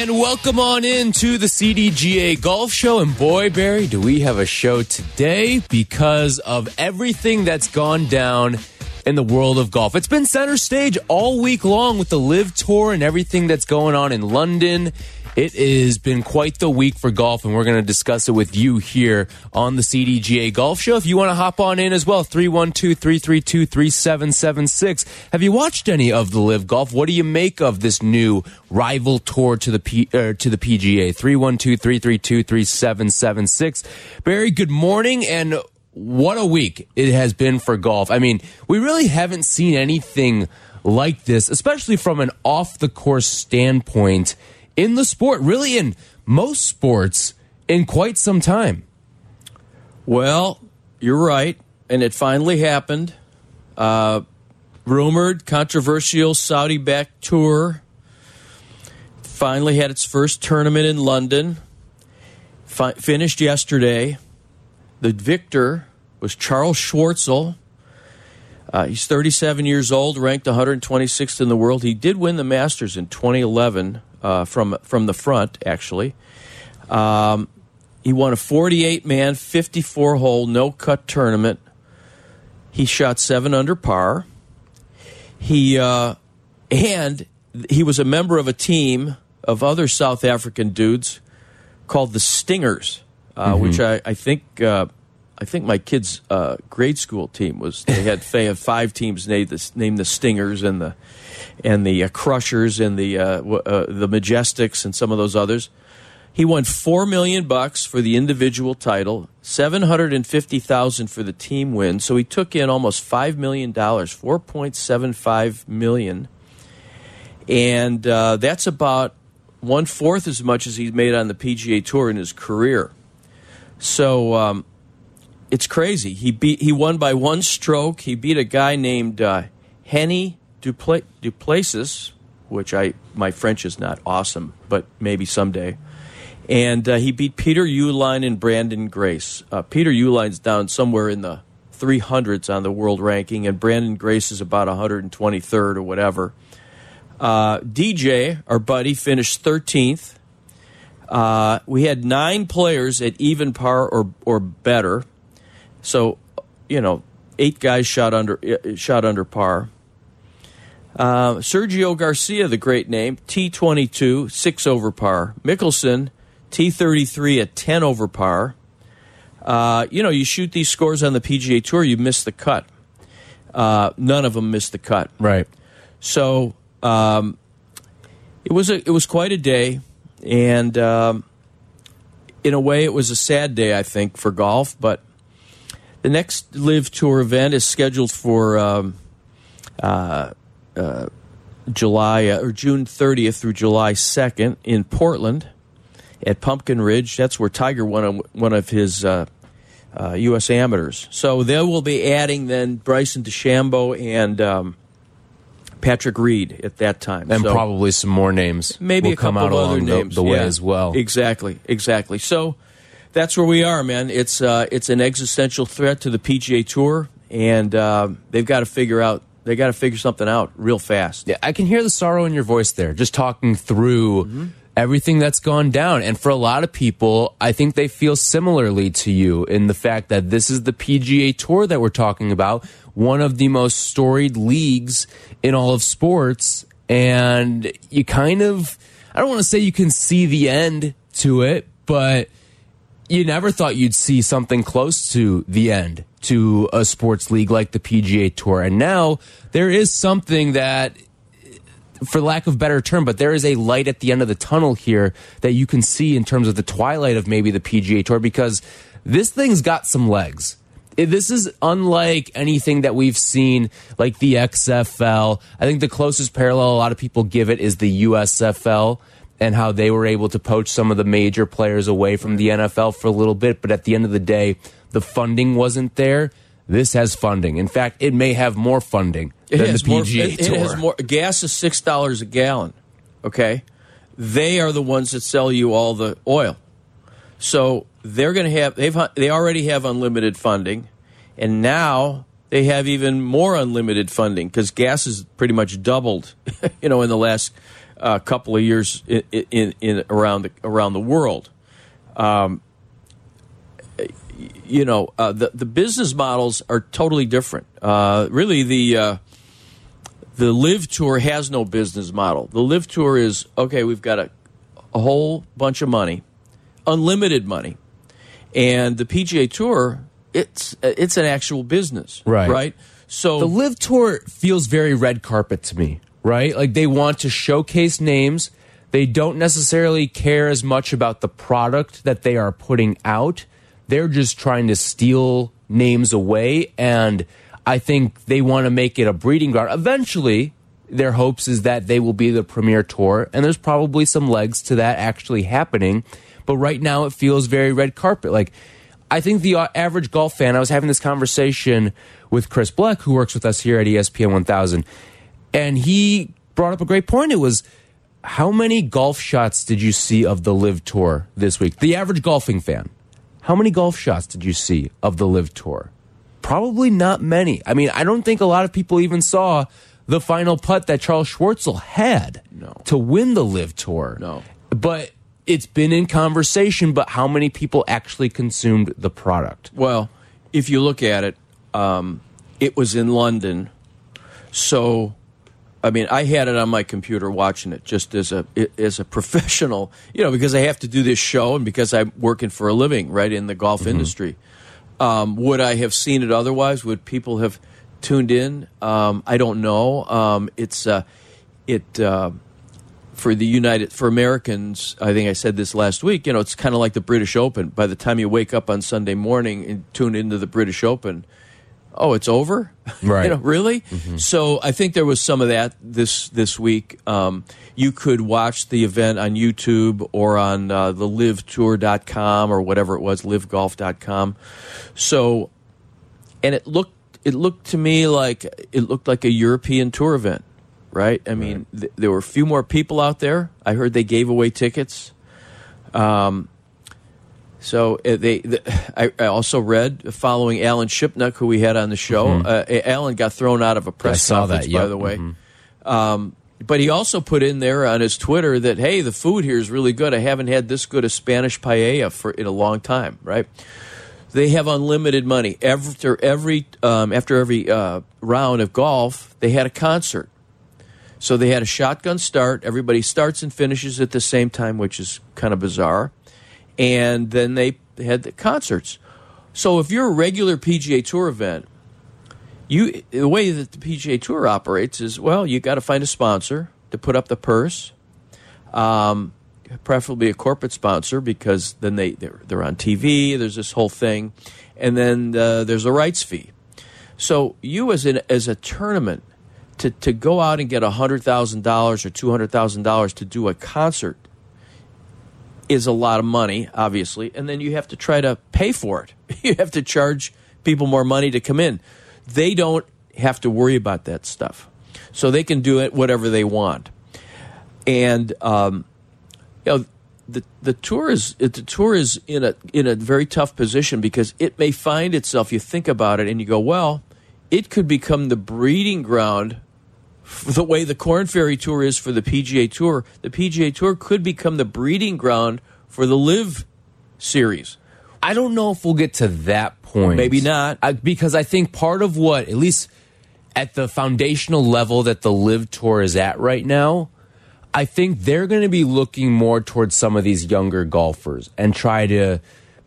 And welcome on in to the CDGA Golf Show. And boy, Barry, do we have a show today because of everything that's gone down in the world of golf. It's been center stage all week long with the LIV Tour and everything that's going on in London. It has been quite the week for golf, and we're going to discuss it with you here on the CDGA Golf Show. If you want to hop on in as well, 312 332 3776. Have you watched any of the LIV Golf? What do you make of this new rival tour to the, P, uh, to the PGA? 312 332 3776. Barry, good morning, and what a week it has been for golf. I mean, we really haven't seen anything like this, especially from an off the course standpoint in the sport, really in most sports, in quite some time. Well, you're right, and it finally happened. Uh, rumored, controversial Saudi backed tour finally had its first tournament in London. Fi finished yesterday. The victor was Charles Schwartzel. Uh, he's 37 years old, ranked 126th in the world. He did win the Masters in 2011 uh, from from the front, actually. Um, he won a 48 man, 54 hole, no cut tournament. He shot seven under par. He uh, and he was a member of a team of other South African dudes called the Stingers, uh, Mm-hmm. which I, I think uh, I think my kids' uh, grade school team was. They had, they had five teams named the, named the Stingers and the and the uh, Crushers and the uh, uh, the Majestics and some of those others. He won four million bucks for the individual title, seven hundred and fifty thousand for the team win. So he took in almost five million dollars, four point seven five million, and uh, that's about one fourth as much as he's made on the PGA Tour in his career. So um, it's crazy. He beat he won by one stroke. He beat a guy named uh, Hennie Dupla- du Plessis, which I my French is not awesome, but maybe someday. And uh, he beat Peter Uihlein and Branden Grace. Uh, Peter Uihlein's down somewhere in the 300s on the world ranking, and Branden Grace is about 123rd or whatever. Uh, DJ, our buddy, finished 13th. Uh, we had nine players at even par or or better. So, you know, eight guys shot under uh, shot under par. Uh, Sergio Garcia, the great name, T twenty two, six over par. Mickelson, T thirty three at ten over par. Uh, you know, you shoot these scores on the PGA Tour, you miss the cut. Uh, none of them missed the cut. Right. So um, it was a it was quite a day, and um, in a way, it was a sad day, I think, for golf. But the next LIV Tour event is scheduled for um, uh, uh, July uh, or June 30th through July 2nd in Portland at Pumpkin Ridge. That's where Tiger won a, one of his. Uh, uh, U.S. amateurs. So they will be adding then Bryson DeChambeau and um, Patrick Reed at that time. And So probably some more names maybe will a come couple out of other along the, names the way Yeah. as well. Exactly, exactly. So that's where we are, man. It's uh, it's an existential threat to the PGA Tour, and uh, they've got to figure out they got to figure something out real fast. Yeah, I can hear the sorrow in your voice there, just talking through Mm-hmm. everything that's gone down. And for a lot of people, I think they feel similarly to you in the fact that this is the PGA Tour that we're talking about, one of the most storied leagues in all of sports. And you kind of, I don't want to say you can see the end to it, but you never thought you'd see something close to the end to a sports league like the PGA Tour. And now there is something that, for lack of better term, but there is a light at the end of the tunnel here that you can see in terms of the twilight of maybe the PGA Tour because this thing's got some legs. This is unlike anything that we've seen, like the XFL. I think the closest parallel a lot of people give it is the USFL and how they were able to poach some of the major players away from the NFL for a little bit. But at the end of the day, the funding wasn't there. This has funding. In fact, it may have more funding It than the more. PGA It, Tour. it has more. Gas is six dollars a gallon. Okay, they are the ones that sell you all the oil. So they're going to have. They've. They already have unlimited funding, and now they have even more unlimited funding because gas has pretty much doubled. You know, in the last uh, couple of years in, in, in around the around the world. you know, uh, the the business models are totally different. Uh, really, the uh, the LIV tour has no business model. The LIV tour is okay. We've got a, a whole bunch of money, unlimited money, and the PGA Tour it's it's an actual business, Right. Right. So the LIV tour feels very red carpet to me, right? Like they want to showcase names. They don't necessarily care as much about the product that they are putting out. They're just trying to steal names away. And I think they want to make it a breeding ground. Eventually, their hopes is that they will be the premier tour. And there's probably some legs to that actually happening. But right now, it feels very red carpet. Like, I think the average golf fan, I was having this conversation with Chris Black, who works with us here at ESPN 1000, and he brought up a great point. It was how many golf shots did you see of the LIV Tour this week? The average golfing fan, how many golf shots did you see of the LIV Tour? Probably not many. I mean, I don't think a lot of people even saw the final putt that Charles Schwartzel had No. to win the LIV Tour. No. But it's been in conversation, but how many people actually consumed the product? Well, if you look at it, um, it was in London, so I mean, I had it on my computer watching it just as a as a professional, you know, because I have to do this show and because I'm working for a living, right, in the golf industry. Um, would I have seen it otherwise? Would people have tuned in? Um, I don't know. Um, it's uh, it. Uh, for the United for Americans, I think I said this last week. You know, it's kind of like the British Open. By the time you wake up on Sunday morning and tune into the British Open, oh, it's over. Right. you know, really. So I think there was some of that this this week. Um, you could watch the event on YouTube or on uh, the LiveTour.com or whatever it was, LIVGolf.com. So, and it looked it looked to me like it looked like a European tour event, right? I mean, th- there were a few more people out there. I heard they gave away tickets. Um, so uh, they, the, I, I also read following Alan Shipnuck, who we had on the show. Uh, Alan got thrown out of a press saw that, conference, by the way. Um, but he also put in there on his Twitter that hey, the food here is really good. I haven't had this good a Spanish paella for in a long time. Right? They have unlimited money. After every um, after every uh, round of golf, they had a concert. So they had a shotgun start. Everybody starts and finishes at the same time, which is kind of bizarre. And then they had the concerts. So if you're a regular PGA Tour event, you the way that the PGA Tour operates is well, you got to find a sponsor to put up the purse, um, preferably a corporate sponsor because then they they're, they're on TV. There's this whole thing, and then uh, there's a rights fee. So you as an as a tournament to to go out and get hundred thousand dollars or two hundred thousand dollars to do a concert is a lot of money, obviously, and then you have to try to pay for it. You have to charge people more money to come in. They don't have to worry about that stuff, so they can do it whatever they want. And um, you know, the the tour is the tour is in a in a very tough position because it may find itself. You think about it and you go, well, it could become the breeding ground the way the Corn Ferry Tour is for the PGA Tour, the PGA Tour could become the breeding ground for the LIV Series. I don't know if we'll get to that point. Maybe not. I, because I think part of what, at least at the foundational level that the LIV Tour is at right now, I think they're going to be looking more towards some of these younger golfers and try to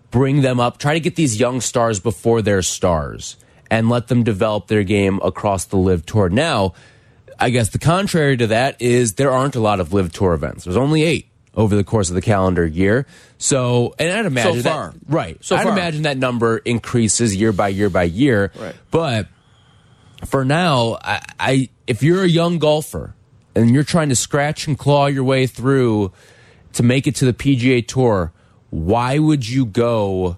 bring them up, try to get these young stars before they're stars and let them develop their game across the LIV Tour. Now, I guess the contrary to that is there aren't a lot of LIV Tour events. There's only eight over the course of the calendar year. So, and I'd imagine so far. that right. So I'd far. imagine that number increases year by year by year. Right. But for now, I, I if you're a young golfer and you're trying to scratch and claw your way through to make it to the PGA Tour, why would you go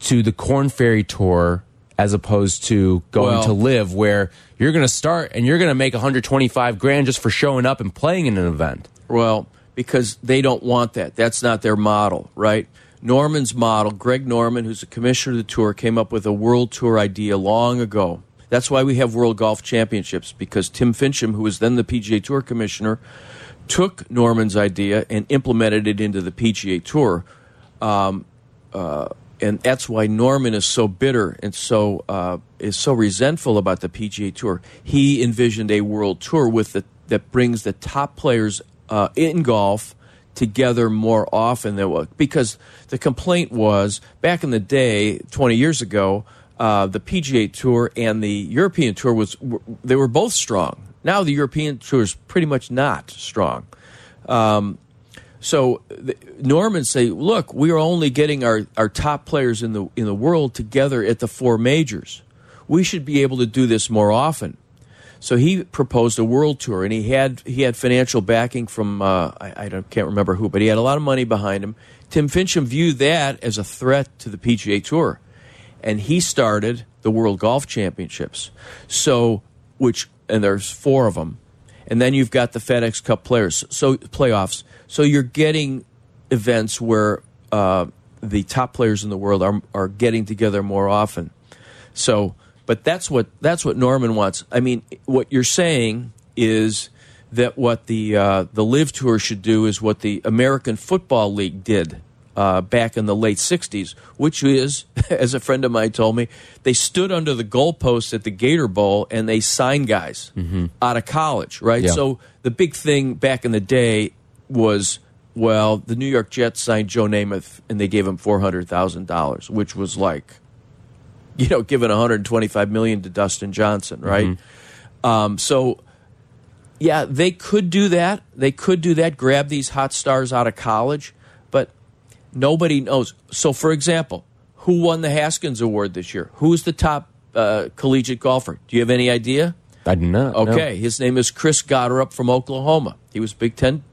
to the Corn Ferry Tour as opposed to going Well- to LIV where you're going to start and you're going to make 125 grand just for showing up and playing in an event? Well, because they don't want that. That's not their model, right? Norman's model, Greg Norman, who's the commissioner of the tour, came up with a world tour idea long ago. That's why we have World Golf Championships, because Tim Finchem, who was then the PGA Tour commissioner, took Norman's idea and implemented it into the PGA Tour. Um, uh, and that's why Norman is so bitter and so uh, is so resentful about the PGA Tour. He envisioned a world tour with the, that brings the top players uh, in golf together more often than what because the complaint was back in the day 20 years ago uh, the PGA Tour and the European Tour was they were both strong. Now the European Tour is pretty much not strong. So the, Norman say, look, we are only getting our, our top players in the in the world together at the four majors. We should be able to do this more often. So he proposed a world tour, and he had he had financial backing from uh, I, I don't, can't remember who, but he had a lot of money behind him. Tim Finchem viewed that as a threat to the PGA Tour, and he started the World Golf Championships. So which and there's four of them, and then you've got the FedEx Cup players, so playoffs. So you're getting events where uh, the top players in the world are are getting together more often. So, but that's what that's what Norman wants. I mean, what you're saying is that what the uh, the LIV Tour should do is what the American Football League did uh, back in the late '60s, which is, as a friend of mine told me, they stood under the goalposts at the Gator Bowl and they signed guys out of college, right? Yeah. So the big thing back in the day was. Well, the New York Jets signed Joe Namath and they gave him four hundred thousand dollars, which was like you know, giving 125 million to Dustin Johnson, right? Um, so, yeah, they could do that. They could do that. Grab these hot stars out of college, nobody knows. So, for example, who won the Haskins Award this year? Who's the top uh, collegiate golfer? Do you have any idea? I do not. no. Okay, his name is Chris Gotterup from Oklahoma. He was Big Ten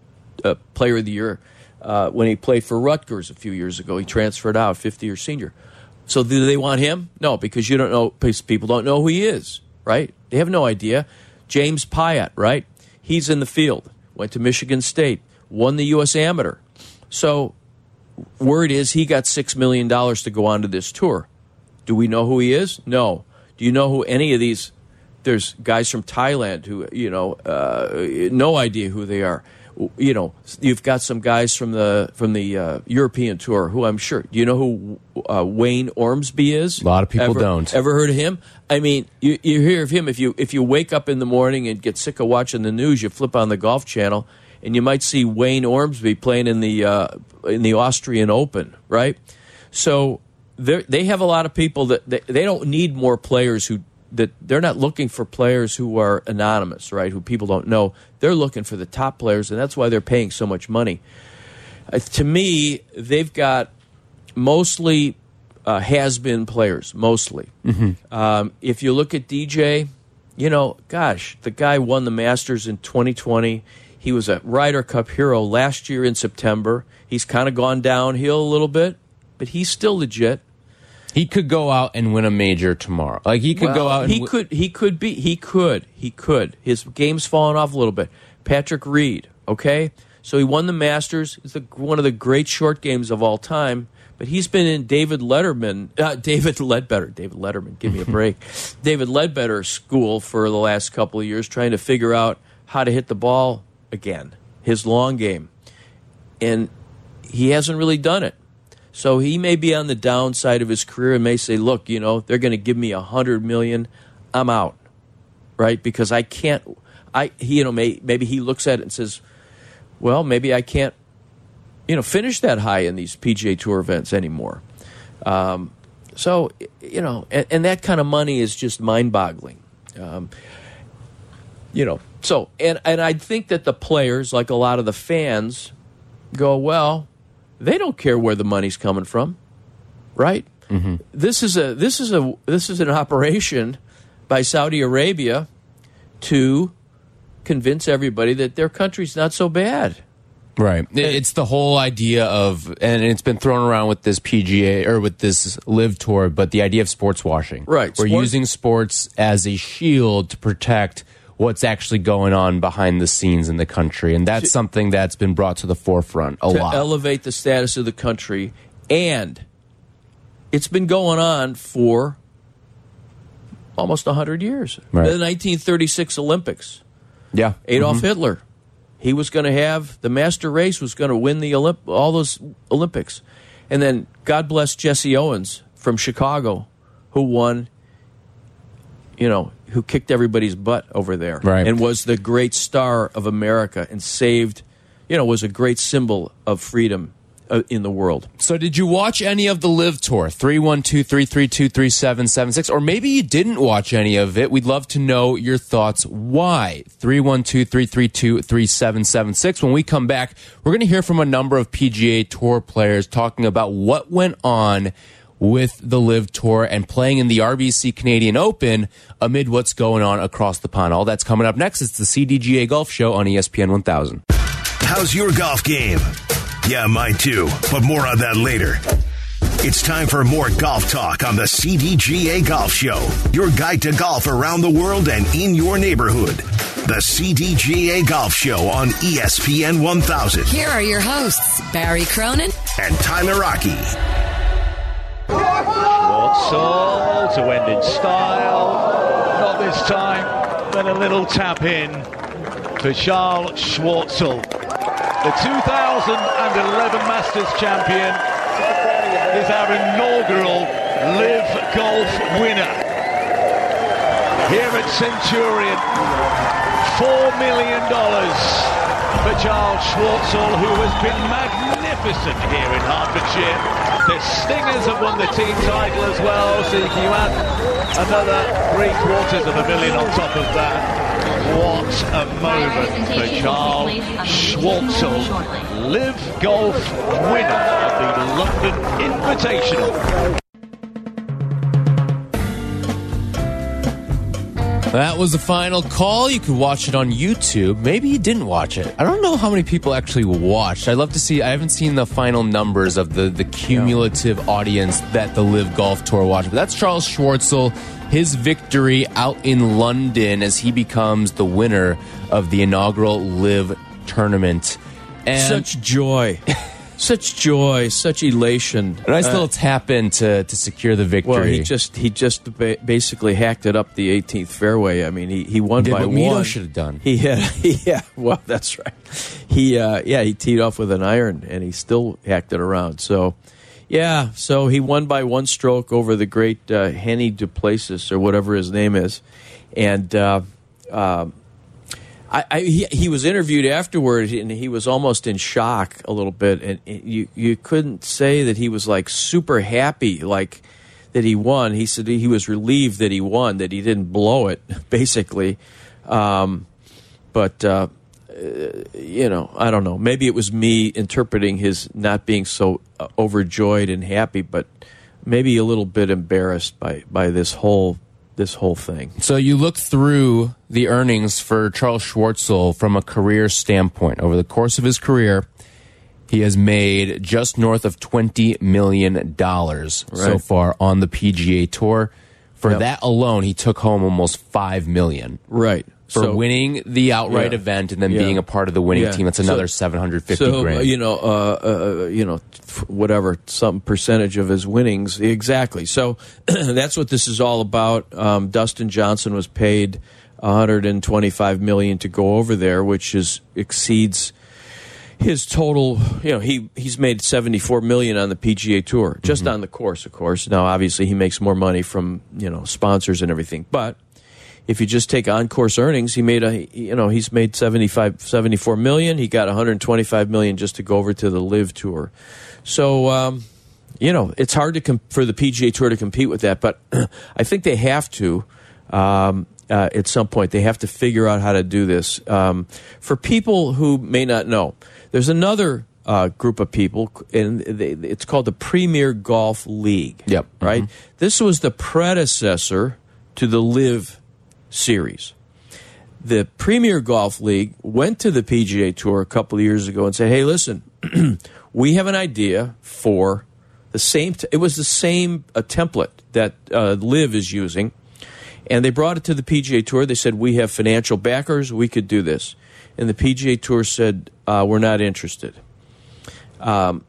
uh, Player of the Year uh, when he played for Rutgers a few years ago. He transferred out, 50 year senior. So do they want him? No, because you don't know. People don't know who he is, right? They have no idea. James Piot, right? He's in the field. Went to Michigan State. Won the U.S. Amateur. So word is he got six million dollars to go on to this tour. Do we know who he is? No. Do you know who any of these? There's guys from Thailand who you know, uh, no idea who they are. You know, you've got some guys from the from the uh, European tour who I'm sure. Do you know who uh, Wayne Ormsby is? A lot of people Ever- don't. Ever heard of him? I mean, you, you hear of him if you if you wake up in the morning and get sick of watching the news, you flip on the Golf Channel and you might see Wayne Ormsby playing in the uh, in the Austrian Open, right? So they they have a lot of people that they, they don't need more players who that they're not looking for players who are anonymous, right? Who people don't know. They're looking for the top players, and that's why they're paying so much money. Uh, to me, they've got mostly uh, has been players, mostly. Um, if you look at DJ, you know, gosh, the guy won the Masters in 2020. He was a Ryder Cup hero last year in September. He's kind of gone downhill a little bit, but he's still legit. He could go out and win a major tomorrow. Like he could go out. And he could. He could be. He could. He could. His game's fallen off a little bit. Patrick Reed. Okay, so he won the Masters. It's the, one of the great short games of all time. But he's been in David Letterman, uh, David Leadbetter, David Letterman. Give me a break. David Leadbetter school for the last couple of years, trying to figure out how to hit the ball again, his long game, and he hasn't really done it. So he may be on the downside of his career and may say, "Look, you know, they're going to give me a hundred million. I'm out, right? Because I can't. I he, you know, may, maybe he looks at it and says, "Well, maybe I can't, you know, finish that high in these PGA Tour events anymore." Um, so you know, and, and that kind of money is just mind-boggling. Um, you know, so and and I think that the players, like a lot of the fans, go, "Well." they don't care where the money's coming from, right? Mm-hmm. This is a this is a this is an operation by Saudi Arabia to convince everybody that their country's not so bad. Right. It's the whole idea of, and it's been thrown around with this PGA or with this LIV Tour, but the idea of sports washing. Right. We're using sports as a shield to protect what's actually going on behind the scenes in the country. And that's something that's been brought to the forefront a to lot. elevate the status of the country, and it's been going on for almost hundred years. Right. The 1936 Olympics, yeah. Adolf mm-hmm. Hitler, he was going to have the master race was going to win the Olymp- all those Olympics, and then God bless Jesse Owens from Chicago, who won. You know, who kicked everybody's butt over there, Right. And was the great star of America and saved. You know, was a great symbol of freedom uh, in the world. So, did you watch any of the LIV Tour? 312 332 3776. Or maybe you didn't watch any of it. We'd love to know your thoughts. Why? 312 332 3776. When we come back, we're going to hear from a number of PGA Tour players talking about what went on with the LIV Tour and playing in the RBC Canadian Open amid what's going on across the pond. All that's coming up next. It's the CDGA Golf Show on ESPN 1000. How's your golf game? Yeah, mine too, but more on that later. It's time for more golf talk on the CDGA Golf Show, your guide to golf around the world and in your neighborhood. The CDGA Golf Show on E ESPN 1000 Here are your hosts, Barry Cronin and Tyler Rocky. Schwartzel to end in style. Not this time, but a little tap in for Charles Schwartzel. The 2011 Masters champion is our inaugural LIV Golf winner. Here at Centurion, $4 million for Charles Schwartzel, who has been magnificent here in Hertfordshire. The Stingers have won the team title as well, so you can add another three quarters of a million on top of that. What a moment for Charles Schwartzel, LIV golf winner of the London Invitational. That was the final call. You could watch it on YouTube. Maybe you didn't watch it. I don't know how many people actually watched. I'd love to see. I haven't seen the final numbers of the the cumulative audience that the LIV Golf Tour watched. But that's Charles Schwartzel. His victory out in London as he becomes the winner of the inaugural LIV tournament. And Such joy, such joy, such elation. a nice little tap in to, to secure the victory. Well, he just he just ba- basically hacked it up the 18th fairway. I mean, he he won Did by what Mito one. should have done. He had yeah. Well, that's right. He uh, yeah he teed off with an iron and he still hacked it around. So yeah, so he won by one stroke over the great uh, Hennie du Plessis or whatever his name is, and. Uh, um, I, I, he, he was interviewed afterward, and he was almost in shock a little bit, and you you couldn't say that he was like super happy, like that he won. He said he was relieved that he won, that he didn't blow it, basically. Um, but uh, uh, you know, I don't know. Maybe it was me interpreting his not being so uh, overjoyed and happy, but maybe a little bit embarrassed by by this whole this whole thing. So you look through the earnings for Charles Schwartzel from a career standpoint. Over the course of his career, he has made just north of twenty million dollars so far on the PGA Tour. For Yep. that alone, he took home almost five million Right. For winning the outright Yeah. event and then Yeah. being a part of the winning Yeah. team. That's So- another seven hundred fifty so, grand. uh, you know, uh, uh, you know, whatever, some percentage of his winnings. Exactly. So that's what this is all about. Um, Dustin Johnson was paid 125 million to go over there, which is exceeds his total. You know, he he's made 74 million on the PGA Tour, just on the course, of course. Now, obviously, he makes more money from you know sponsors and everything, but if you just take on course earnings, he made a you know he's made 75 74 million. He got 125 million just to go over to the LIV Tour. So um, you know it's hard to for the PGA Tour to compete with that, but I think they have to. Um, uh, at some point, they have to figure out how to do this. Um, for people who may not know, there's another uh, group of people, and they, it's called the Premier Golf League. Yep. Right. This was the predecessor to the LIV series. the Premier Golf League went to the PGA Tour a couple of years ago and said, "Hey, listen, we have an idea for the same. It was the same uh, template that uh, LIV is using, and they brought it to the PGA Tour. They said, "We have financial backers. We could do this." And the PGA Tour said, uh, "We're not interested." Um,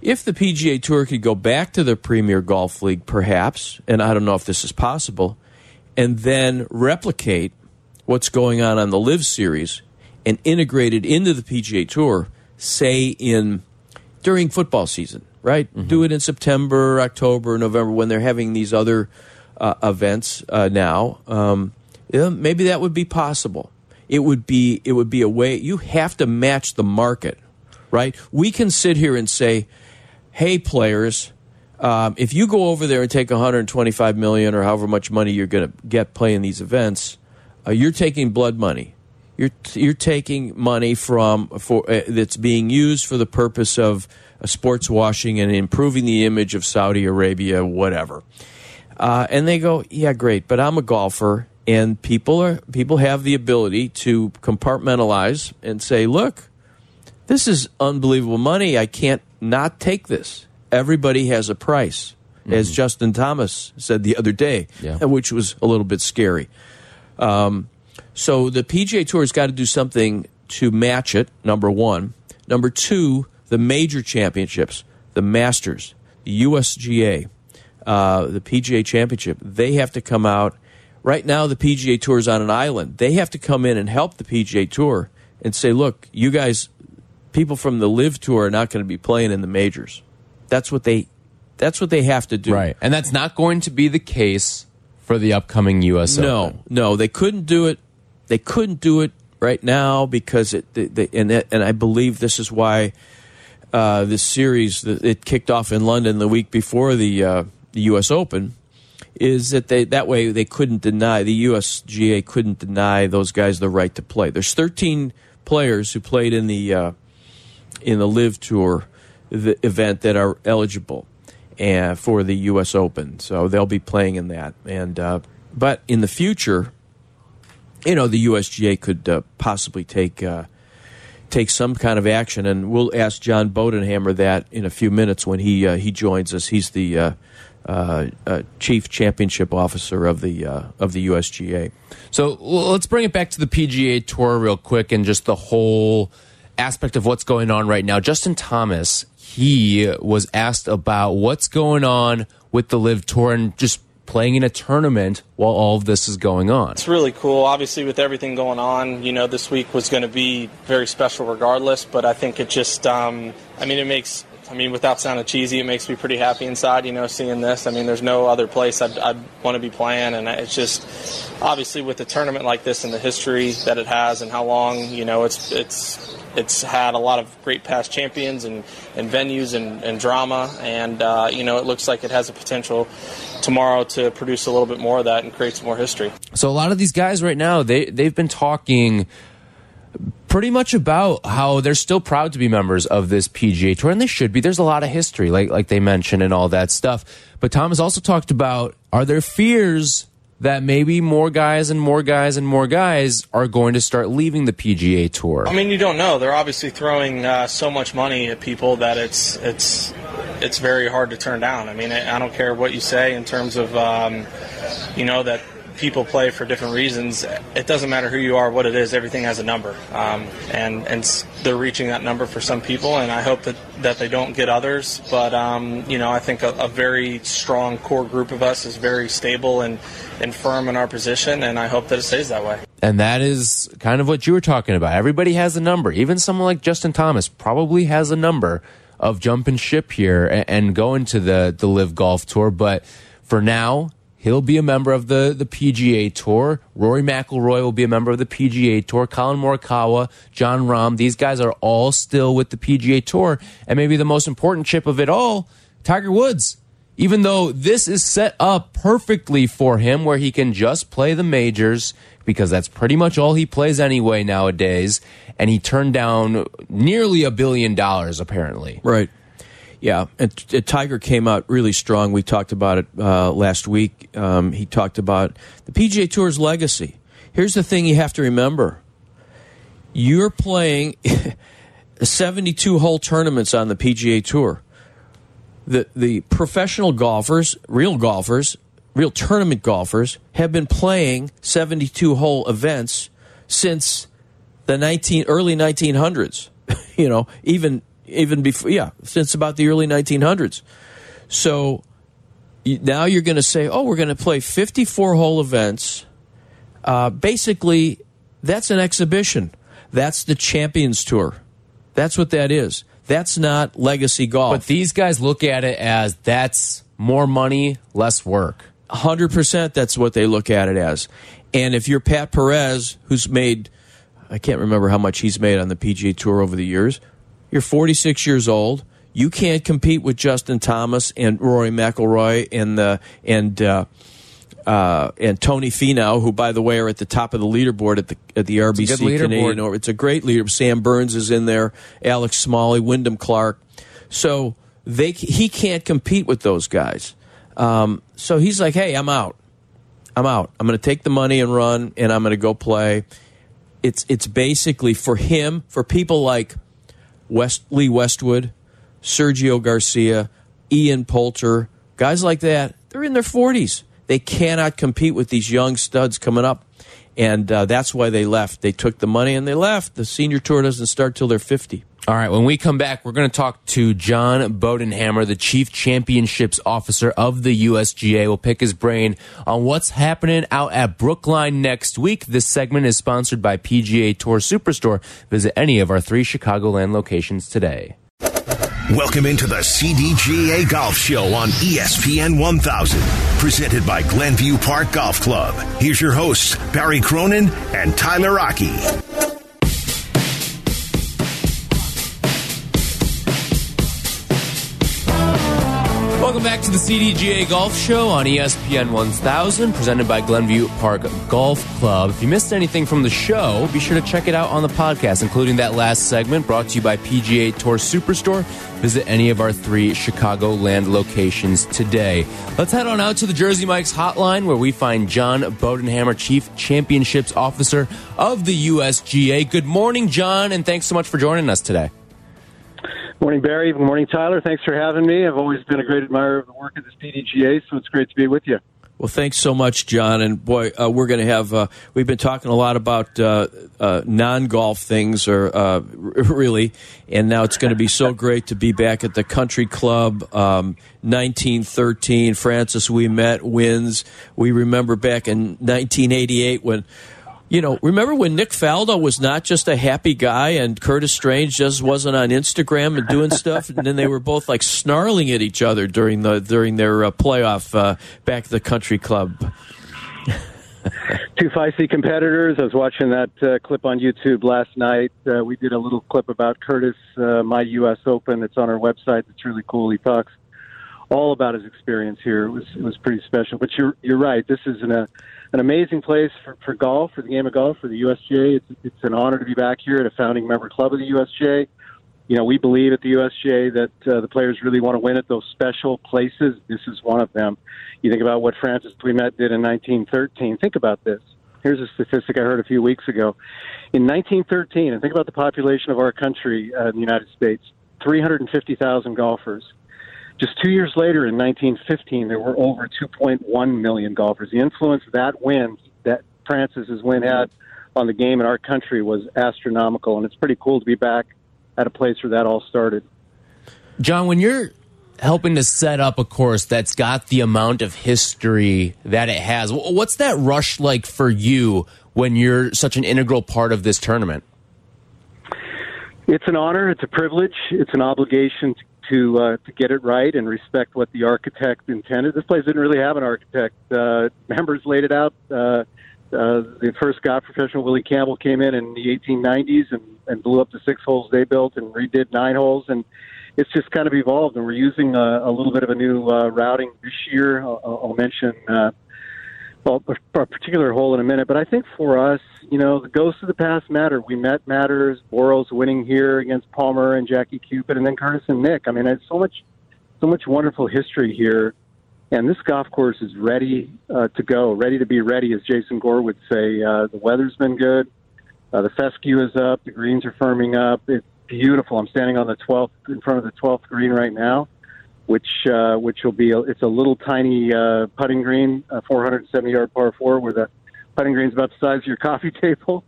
if the PGA Tour could go back to the Premier Golf League, perhaps, and I don't know if this is possible, and then replicate what's going on on the LIV Series and integrate it into the PGA Tour, say in during football season, right? Mm -hmm. Do it in September, October, November when they're having these other uh, events uh, now. Um, yeah, maybe that would be possible. It would be it would be a way you have to match the market, right? We can sit here and say hey, players, um, if you go over there and take 125 million or however much money you're going to get playing these events, uh, you're taking blood money. You're you're taking money from for uh, that's being used for the purpose of uh, sports washing and improving the image of Saudi Arabia, whatever. Uh, and they go, yeah, great, but I'm a golfer, and people are people have the ability to compartmentalize and say, look, this is unbelievable money. I can't not take this. Everybody has a price, mm -hmm. as Justin Thomas said the other day, yeah. which was a little bit scary. Um, so the PGA Tour has got to do something to match it, number one. Number two, the major championships, the Masters, the USGA, uh, the PGA Championship, they have to come out. Right now, the PGA Tour is on an island. They have to come in and help the PGA Tour and say, look, you guys people from the LIV Tour are not going to be playing in the majors. That's what they that's what they have to do. Right. And that's not going to be the case for the upcoming US no, Open. No, no. they couldn't do it. They couldn't do it right now because it they, they, and it, and I believe this is why uh, this series it kicked off in London the week before the uh, the US Open is that they that way they couldn't deny the USGA couldn't deny those guys the right to play. There's 13 players who played in the uh, in the LIV Tour the event that are eligible and uh, for the U.S. Open. So they'll be playing in that. And uh, but in the future, you know, the USGA could uh, possibly take uh, take some kind of action, and we'll ask John Bodenhamer that in a few minutes when he uh, he joins us. He's the uh, chief championship officer of the of the USGA. So let's bring it back to the PGA Tour real quick and just the whole aspect of what's going on right now. Justin Thomas, he was asked about what's going on with the LIV Tour and just playing in a tournament while all of this is going on. It's really cool. Obviously, with everything going on, you know, this week was going to be very special regardless, but I think it just, um, I mean, it makes I mean, without sounding cheesy, it makes me pretty happy inside, you know, seeing this. I mean, there's no other place I'd, I'd want to be playing, and it's just obviously with a tournament like this and the history that it has and how long, you know, it's it's it's had a lot of great past champions and, and venues and, and drama, and uh, you know, it looks like it has a potential tomorrow to produce a little bit more of that and create some more history. So a lot of these guys right now, they they've been talking pretty much about how they're still proud to be members of this PGA Tour, and they should be. There's a lot of history, like like they mentioned, and all that stuff. But Tom has also talked about: are there fears that maybe more guys and more guys and more guys are going to start leaving the PGA Tour? I mean, you don't know. They're obviously throwing uh, so much money at people that it's it's it's very hard to turn down. I mean, I don't care what you say in terms of um, you know that people play for different reasons. It doesn't matter who you are, what it is. Everything has a number, um, and and they're reaching that number for some people. And I hope that, that they don't get others. But um, you know, I think a, a, very strong core group of us is very stable and and firm in our position, and I hope that it stays that way. And that is kind of what you were talking about. Everybody has a number. Even someone like Justin Thomas probably has a number of jumping ship here and, and going to the the LIV Golf Tour, but for now He'll be a member of the, the PGA Tour. Rory McIlroy will be a member of the PGA Tour. Collin Morikawa, Jon Rahm, these guys are all still with the PGA Tour. And maybe the most important chip of it all, Tiger Woods. Even though this is set up perfectly for him where he can just play the majors because that's pretty much all he plays anyway nowadays. And he turned down nearly a billion dollars, apparently. Right. Yeah, and, and, Tiger came out really strong. We talked about it uh, last week. Um, he talked about the PGA Tour's legacy. here's the thing you have to remember: you're playing 72 hole tournaments on the PGA Tour. The the professional golfers, real golfers, real tournament golfers, have been playing 72 hole events since the 19 early 1900s. you know, even even before, yeah, since about the early 1900s. So now you're going to say, oh, we're going to play 54 hole events. Uh, basically, that's an exhibition. That's the Champions Tour. That's what that is. That's not legacy golf. But these guys look at it as that's more money, less work. 100% that's what they look at it as. And if you're Pat Perez, who's made, I can't remember how much he's made on the PGA Tour over the years, you're 46 years old. You can't compete with Justin Thomas and Rory McIlroy and the and uh, uh, and Tony Finau, who by the way are at the top of the leaderboard at the at the RBC it's Canadian. Or it's a great leader. Sam Burns is in there. Alex Smalley, Wyndham Clark. So they he can't compete with those guys. Um, so he's like, hey, I'm out. I'm out. I'm going to take the money and run, and I'm going to go play. It's it's basically for him, for people like West Lee Westwood, Sergio Garcia, Ian Poulter, guys like that. They're in their 40s. They cannot compete with these young studs coming up. And uh, that's why they left. They took the money and they left. The senior tour doesn't start till they're 50. All right, when we come back, we're going to talk to John Bodenhamer, the Chief Championships Officer of the USGA. We'll pick his brain on what's happening out at Brookline next week. This segment is sponsored by PGA Tour Superstore. Visit any of our three Chicagoland locations today. Welcome into the CDGA Golf Show on ESPN 1000, presented by Glenview Park Golf Club. Here's your hosts, Barry Cronin and Tyler Rocky. Welcome back to the CDGA Golf Show on ESPN 1000, presented by Glenview Park Golf Club. If you missed anything from the show, be sure to check it out on the podcast, including that last segment brought to you by PGA Tour Superstore. Visit any of our three Chicagoland locations today. Let's head on out to the Jersey Mike's hotline where we find John Bodenhamer, Chief Championships Officer of the USGA. Good morning, John, and thanks so much for joining us today. Morning, Barry. Good morning, Tyler. Thanks for having me. I've always been a great admirer of the work of this CDGA, so it's great to be with you. Well, thanks so much, John. And boy, uh, we're going to have. Uh, we've been talking a lot about uh, uh non-golf things, or uh, really, and now it's going to be so great to be back at the Country Club. Um, 1913, Francis Ouimet wins. We remember back in 1988 when you know, remember when Nick Faldo was not just a happy guy and Curtis Strange just wasn't on Instagram and doing stuff, and then they were both like snarling at each other during the during their uh, playoff uh, back at the country club. Two feisty competitors. I was watching that uh, clip on YouTube last night. Uh, we did a little clip about Curtis, uh, my U.S. Open. It's on our website. It's really cool. He talks all about his experience here. It was it was pretty special. But you're you're right. This is an, a an amazing place for, for golf, for the game of golf, for the USGA. It's it's an honor to be back here at a founding member club of the USGA. You know, we believe at the USGA that uh, the players really want to win at those special places. This is one of them. You think about what Francis Ouimet did in 1913. Think about this. Here's a statistic I heard a few weeks ago. In 1913, and think about the population of our country uh, in the United States, 350,000 golfers. Just two years later, in 1915, there were over 2.1 million golfers. The influence that win, that Francis's win had on the game in our country was astronomical, and it's pretty cool to be back at a place where that all started. John, when you're helping to set up a course that's got the amount of history that it has, what's that rush like for you when you're such an integral part of this tournament? It's an honor. It's a privilege. It's an obligation to to uh, to get it right and respect what the architect intended. This place didn't really have an architect. Uh, members laid it out. Uh, uh, the first Scot professional, Willie Campbell, came in in the 1890s and, and blew up the six holes they built and redid nine holes. And it's just kind of evolved. And we're using a, a little bit of a new uh, routing this year. I'll, I'll mention uh, well, a particular hole in a minute. But I think for us, you know, the ghosts of the past matter. Ouimet Matters, Boros winning here against Palmer and Jacky Cupit, and then Curtis and Nick. I mean, it's so much, so much wonderful history here. And this golf course is ready uh, to go, ready to be ready, as Jason Gore would say. Uh, the weather's been good. Uh, the fescue is up. The greens are firming up. It's beautiful. I'm standing on the 12th in front of the 12th green right now, which uh, which will be a, it's a little tiny uh, putting green, a 470 yard par four, where the putting green's about the size of your coffee table,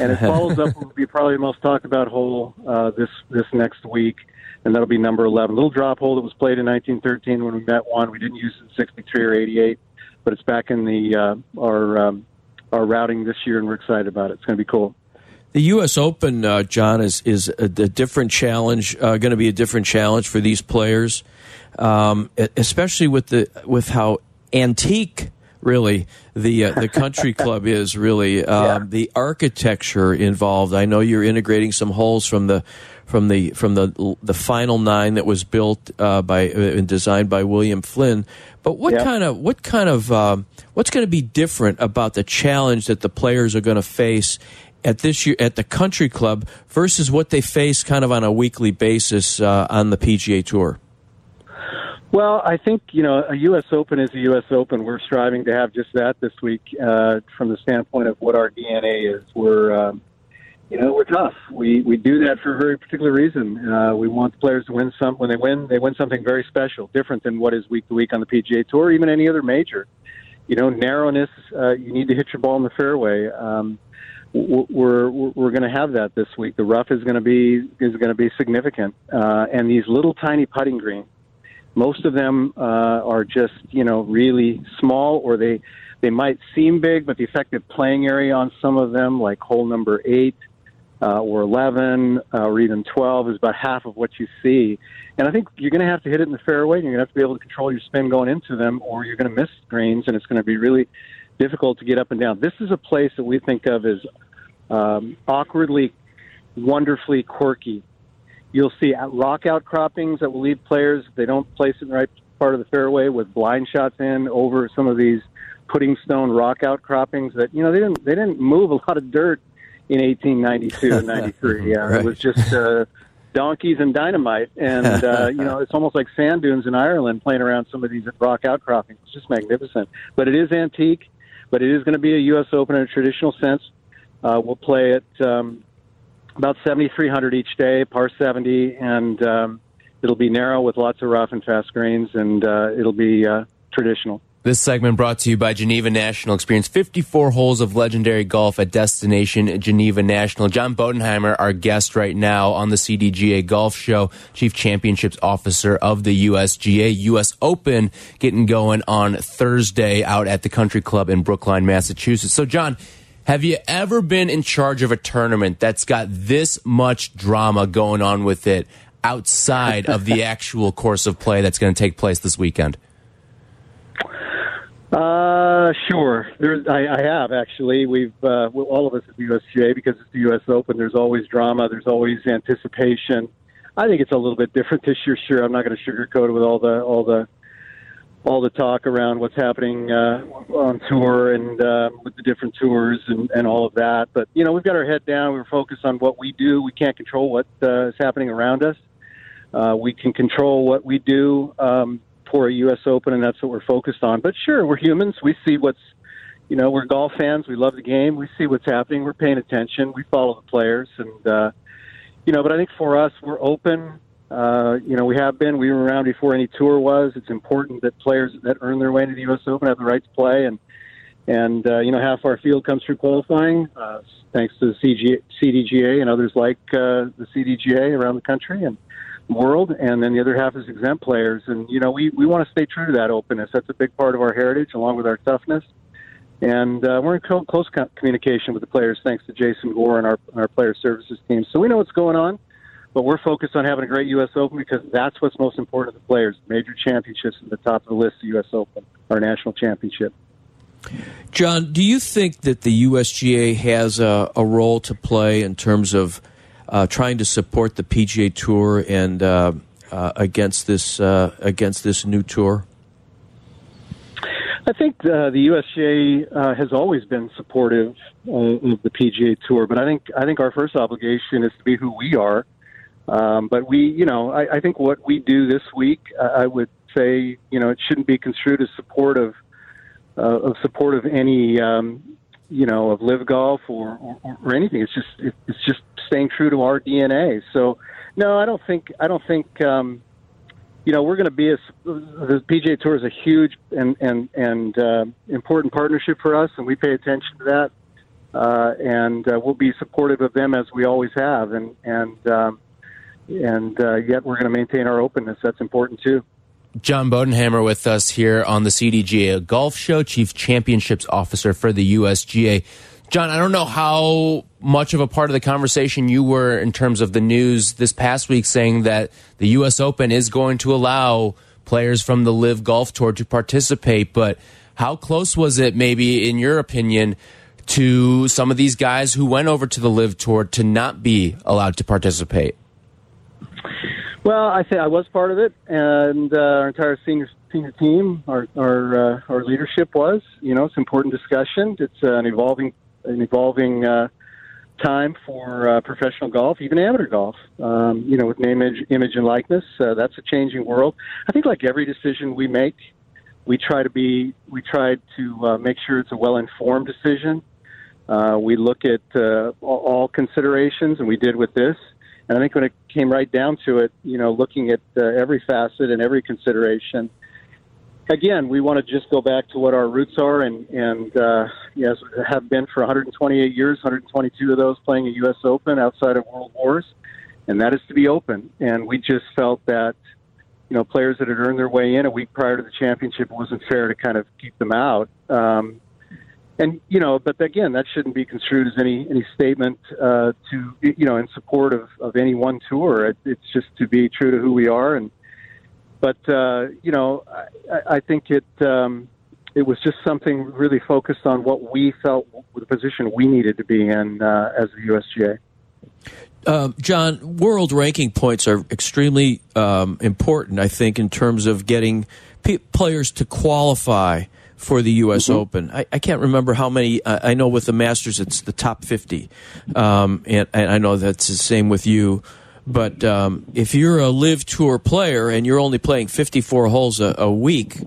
and it follows up will be probably the most talked about hole uh, this this next week and that'll be number 11. Little drop hole that was played in 1913 when Ouimet one. We didn't use it in 63 or 88, but it's back in the uh, our um, our routing this year, and we're excited about it. It's going to be cool. The U.S. Open, uh, John, is is a, a different challenge. Uh, going to be a different challenge for these players, um, especially with the with how antique really the uh, the country club is really um, yeah. the architecture involved. I know you're integrating some holes from the from the from the the final nine that was built uh, by uh, and designed by William Flynn. But what yeah. kind of what kind of um, what's going to be different about the challenge that the players are going to face at this year at the country club versus what they face kind of on a weekly basis uh, on the PGA Tour? Well, I think you know a U.S. Open is a U.S. Open. We're striving to have just that this week, uh, from the standpoint of what our DNA is. We're um, you know, we're tough. We we do that for a very particular reason. Uh, we want the players to win some. When they win, they win something very special, different than what is week to week on the PGA Tour, or even any other major. You know, narrowness. Uh, you need to hit your ball in the fairway. Um, we're we're going to have that this week. The rough is going to be is going to be significant, uh, and these little tiny putting greens. Most of them uh, are just you know really small, or they they might seem big, but the effective playing area on some of them, like hole number eight, uh, or 11 uh, or even 12 is about half of what you see. And I think you're going to have to hit it in the fairway. And you're going to have to be able to control your spin going into them, or you're going to miss greens, and it's going to be really difficult to get up and down. This is a place that we think of as um, awkwardly, wonderfully quirky. You'll see rock outcroppings that will lead players if they don't place it in the right part of the fairway with blind shots in over some of these putting stone rock outcroppings that you know they didn't they didn't move a lot of dirt in 1892 and 93. Yeah, right. It was just uh, donkeys and dynamite, and uh, you know it's almost like sand dunes in Ireland playing around some of these rock outcroppings. It's just magnificent. But it is antique, but it is going to be a U.S. Open in a traditional sense. Uh, we'll play it um, about 7,300 each day, par 70, and um, it'll be narrow with lots of rough and fast greens, and uh, it'll be uh, traditional. This segment brought to you by Geneva National. Experience 54 holes of legendary golf at Destination Geneva National. John Bodenhamer, our guest right now on the CDGA Golf Show, Chief Championships Officer of the USGA. US Open getting going on Thursday out at the Country Club in Brookline, Massachusetts. So, John, have you ever been in charge of a tournament that's got this much drama going on with it outside of the actual course of play that's going to take place this weekend? Uh, sure. I, I have actually. We've uh, well, all of us at the USGA because it's the U.S. Open. There's always drama. There's always anticipation. I think it's a little bit different this year. Sure, I'm not going to sugarcoat it with all the all the all the talk around what's happening uh, on tour and uh, with the different tours and, and all of that. But you know, we've got our head down. We're focused on what we do. We can't control what uh, is happening around us. Uh, we can control what we do. Um, for a U.S. Open, and that's what we're focused on. But sure, we're humans. We see what's, you know, we're golf fans. We love the game. We see what's happening. We're paying attention. We follow the players, and uh, you know. But I think for us, we're open. Uh, you know, we have been. We were around before any tour was. It's important that players that earn their way into the U.S. Open have the right to play, and and uh, you know, half our field comes through qualifying, uh, thanks to the CG, CDGA and others like uh, the CDGA around the country, and world, and then the other half is exempt players. And you know, we we want to stay true to that openness. That's a big part of our heritage, along with our toughness. And uh, we're in co- close co- communication with the players, thanks to Jason Gore and our our player services team. So we know what's going on, but we're focused on having a great U.S. Open because that's what's most important to the players. Major championships at the top of the list, the U.S. Open, our national championship. John, do you think that the USGA has a, a role to play in terms of uh, trying to support the PGA Tour and uh, uh, against this uh, against this new tour? I think uh, the USGA uh, has always been supportive of the PGA Tour, but I think I think our first obligation is to be who we are. Um, but we, you know, I, I think what we do this week, I would say you know it shouldn't be construed as supportive uh, of support of any um, you know of LIV golf or, or, or anything. It's just it's just staying true to our DNA. So no, I don't think I don't think. Um, you know, we're going to be a, the PGA Tour is a huge and and and uh, important partnership for us, and we pay attention to that. Uh, and uh, we'll be supportive of them as we always have, and and um, and uh, yet we're going to maintain our openness. That's important too. John Bodenhamer with us here on the CDGA Golf Show, Chief Championships Officer for the USGA. John, I don't know how much of a part of the conversation you were in terms of the news this past week saying that the U.S. Open is going to allow players from the LIV Golf Tour to participate, but how close was it, maybe in your opinion, to some of these guys who went over to the LIV Tour to not be allowed to participate? Well, I say I was part of it, and uh, our entire senior senior team, our our uh, our leadership was. You know, it's an important discussion. It's uh, an evolving an evolving uh, time for uh, professional golf, even amateur golf. Um, you know, with name, image, image and likeness, uh, that's a changing world. I think, like every decision we make, we try to be we try to uh, make sure it's a well informed decision. Uh, we look at uh, all, all considerations, and we did with this. And I think when it came right down to it, you know, looking at uh, every facet and every consideration, again, we want to just go back to what our roots are, and and uh, yes, have been for 128 years, 122 of those playing a U.S. Open outside of World Wars, and that is to be open. And we just felt that you know players that had earned their way in a week prior to the championship it wasn't fair to kind of keep them out. Um, and you know, but again, that shouldn't be construed as any any statement uh, to you know in support of of any one tour. It, it's just to be true to who we are and but uh, you know, I, I think it um, it was just something really focused on what we felt the position we needed to be in uh, as the USGA. Um, John, world ranking points are extremely um, important, I think, in terms of getting players to qualify for the U.S. Mm -hmm. Open. I, I, can't remember how many. Uh, I know with the Masters, it's the top 50. Um, and, and, I know that's the same with you. But um, if you're a live tour player and you're only playing 54 holes a, a week,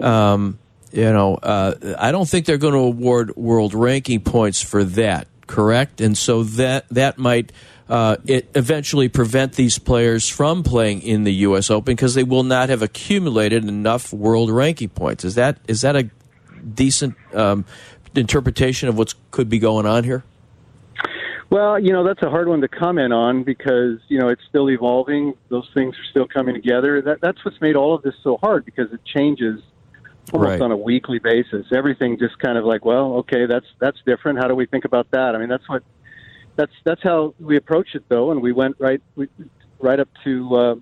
um, you know, uh, I don't think they're going to award world ranking points for that. Correct, and so that that might uh, it eventually prevent these players from playing in the U.S. Open because they will not have accumulated enough world ranking points. Is that is that a decent um, interpretation of what could be going on here? Well, you know, that's a hard one to comment on because, you know, it's still evolving. Those things are still coming together. That, that's what's made all of this so hard because it changes almost right. on a weekly basis. Everything just kind of like, well, okay, that's that's different. How do we think about that? I mean, that's what that's that's how we approach it though, and we went right we, right up to uh,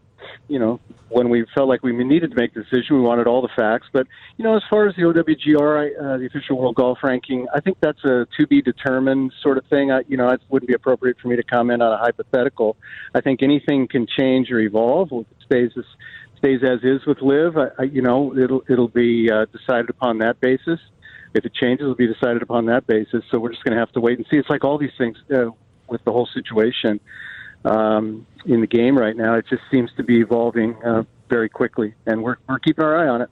you know, when we felt like we needed to make a decision, we wanted all the facts. But, you know, as far as the OWGR, uh, the official world golf ranking, I think that's a to be determined sort of thing. I, you know, it wouldn't be appropriate for me to comment on a hypothetical. I think anything can change or evolve. It stays as, stays as is with LIV, I, I, you know, it'll, it'll be uh, decided upon that basis. If it changes, it'll be decided upon that basis. So we're just going to have to wait and see. It's like all these things uh, with the whole situation um, in the game right now. It just seems to be evolving uh, very quickly, and we're, we're keeping our eye on it.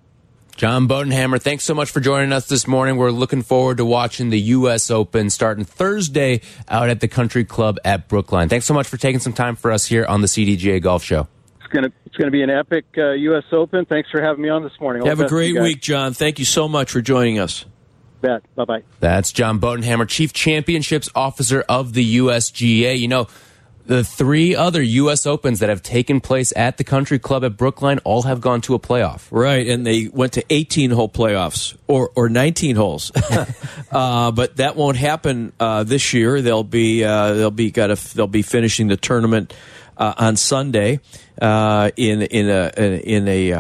John Bodenhamer, thanks so much for joining us this morning. We're looking forward to watching the U.S. Open starting Thursday out at the Country Club at Brookline. Thanks so much for taking some time for us here on the CDGA Golf Show. It's gonna it's gonna be an epic uh, U.S. Open. Thanks for having me on this morning. All Have a great week, John. Thank you so much for joining us. Bet. Bye bye. That's John Bodenhamer, Chief Championships Officer of the USGA. You know the three other U.S. Opens that have taken place at the Country Club at Brookline all have gone to a playoff. Right, and they went to 18 hole playoffs or, or 19 holes. uh, but that won't happen uh, this year. They'll be uh, they'll be got a, they'll be finishing the tournament uh, on Sunday uh, in in a in a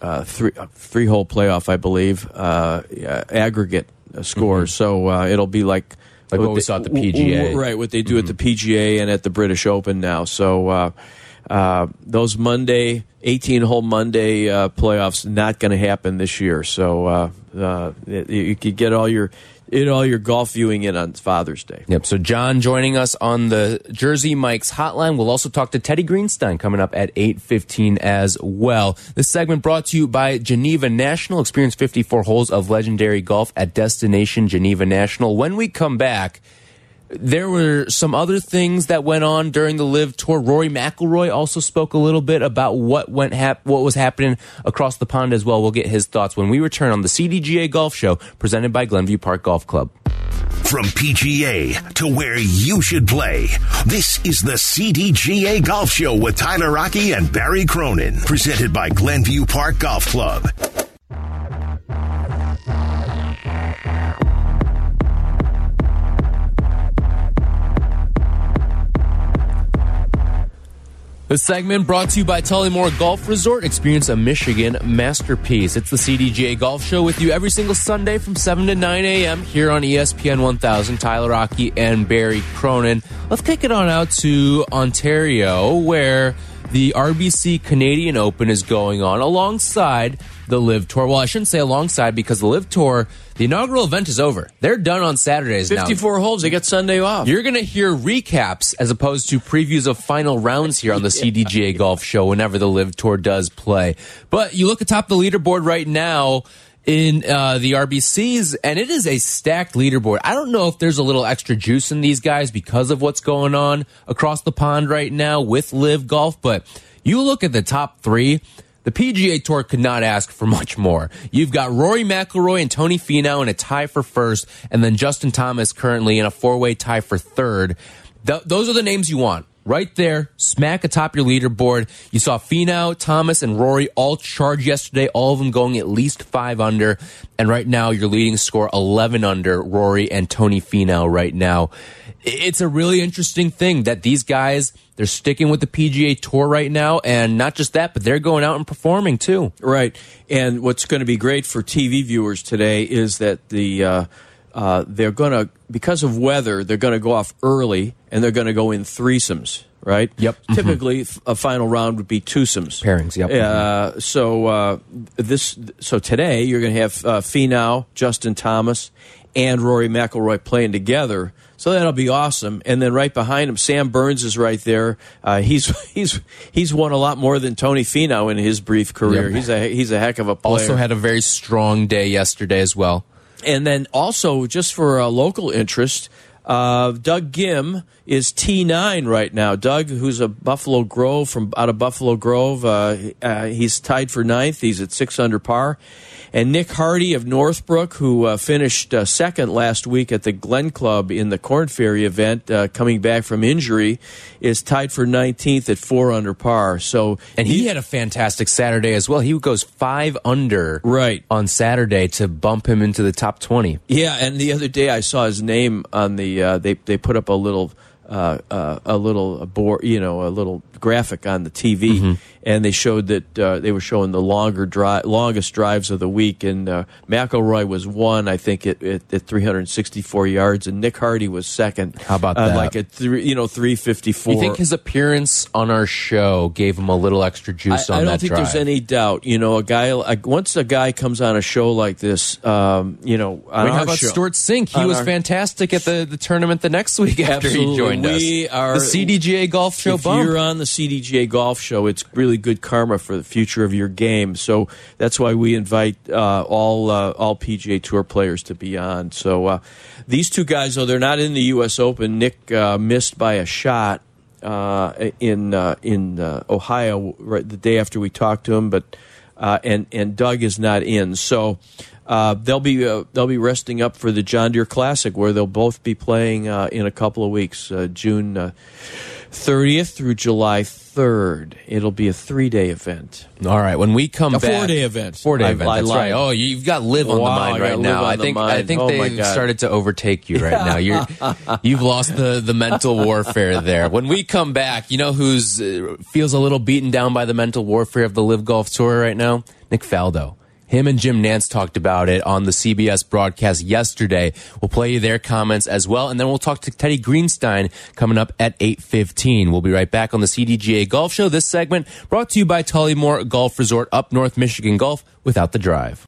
uh, three three hole playoff, I believe, aggregate score. Mm -hmm. So it'll be like like what, what we they, saw at the PGA. Right, what they do mm -hmm. at the mm-hmm. PGA and at the British Open now. So, uh, those Monday, 18 hole Monday uh, playoffs, not going to happen this year. So uh, uh, you could get all your get all your golf viewing in on Father's Day. Yep. So John joining us on the Jersey Mike's hotline. We'll also talk to Teddy Greenstein coming up at 8:15 as well. This segment brought to you by Geneva National. Experience 54 holes of legendary golf at Destination Geneva National. When we come back, there were some other things that went on during the LIV tour. Rory McIlroy also spoke a little bit about what went hap what was happening across the pond as well. We'll get his thoughts when we return on the CDGA Golf Show presented by Glenview Park Golf Club. From PGA to where you should play, this is the CDGA Golf Show with Tyler Rocky and Barry Cronin, presented by Glenview Park Golf Club. The segment brought to you by Tullymore Golf Resort. Experience a Michigan masterpiece. It's the CDGA Golf Show with you every single Sunday from 7 to 9 a.m. here on ESPN 1000. Tyler Rocky and Barry Cronin. Let's kick it on out to Ontario, where the RBC Canadian Open is going on alongside the LIV Tour. Well, I shouldn't say alongside because the LIV Tour, the inaugural event is over. They're done on Saturdays now. 54 holes, they get Sunday off. You're going to hear recaps as opposed to previews of final rounds here on the CDGA Golf Show whenever the LIV Tour does play. But you look atop the leaderboard right now in uh, the RBCs, and it is a stacked leaderboard. I don't know if there's a little extra juice in these guys because of what's going on across the pond right now with LIV Golf, but you look at the top three. The PGA Tour could not ask for much more. You've got Rory McIlroy and Tony Finau in a tie for first, and then Justin Thomas currently in a four-way tie for third. Th those are the names you want. Right there, smack atop your leaderboard. You saw Finau, Thomas, and Rory all charge yesterday, all of them going at least five under. And right now, your leading score 11 under Rory and Tony Finau right now. It's a really interesting thing that these guys, they're sticking with the PGA Tour right now. And not just that, but they're going out and performing too. Right. And what's going to be great for TV viewers today is that the uh, uh, they're going to because of weather, they're going to go off early and they're going to go in threesomes. Right. Yep. Typically, a final round would be twosomes. Pairings, yep. Uh, so uh, this so today you're going to have uh, Finau, Justin Thomas, and Rory McIlroy playing together. So that'll be awesome. And then right behind him, Sam Burns is right there. Uh, he's he's he's won a lot more than Tony Finau in his brief career. Yep. He's a he's a heck of a player. Also had a very strong day yesterday as well. And then also, just for a local interest, uh, Doug Ghim is T9 right now. Doug, who's a Buffalo Grove from out of Buffalo Grove, uh, uh, he's tied for ninth. He's at six under par. And Nick Hardy of Northbrook, who uh, finished uh, second last week at the Glen Club in the Korn Ferry event, uh, coming back from injury, is tied for 19th at four under par. So, And he had a fantastic Saturday as well. He goes five under Right. on Saturday to bump him into the top 20. Yeah, and the other day I saw his name on the. Uh, they they put up a little. Uh, uh, a little board, you know, a little graphic on the TV, and they showed that uh, they were showing the longer drive, longest drives of the week, and uh, McIlroy was one, I think, at, at, at 364 yards, and Nick Hardy was second. How about uh, that? Like at three, you know, 354. You think his appearance on our show gave him a little extra juice I, on I don't think drive? there's any doubt. You know, a guy like once a guy comes on a show like this, um, you know, on our how about show, Stewart Cink? He was our- fantastic at the, the tournament the next week after Absolutely. he joined We us. are- the CDGA Golf Show if bump. you're on the CDGA Golf Show, it's really good karma for the future of your game. So that's why we invite uh, all uh, all PGA Tour players to be on. So uh, these two guys, though they're not in the U.S. Open, Nick uh, missed by a shot uh, in uh, in Ohio right the day after we talked to him, but and and Doug is not in. So. Uh, they'll be uh, they'll be resting up for the John Deere Classic, where they'll both be playing uh, in a couple of weeks, June 30th through July 3rd. It'll be a three day event. All right, when we come A back, four-day event. Four day I- event. I That's right. Oh, you've got LIV on Wow, the mind right now. I think I think Oh, they've started to overtake you right now. You're you've lost the the mental warfare there. When we come back, you know who's uh, feels a little beaten down by the mental warfare of the LIV Golf Tour right now? Nick Faldo. Him and Jim Nantz talked about it on the CBS broadcast yesterday. We'll play you their comments as well, and then we'll talk to Teddy Greenstein coming up at 8.15. We'll be right back on the CDGA Golf Show. This segment brought to you by Tullymore Golf Resort, up North Michigan Golf, without the drive.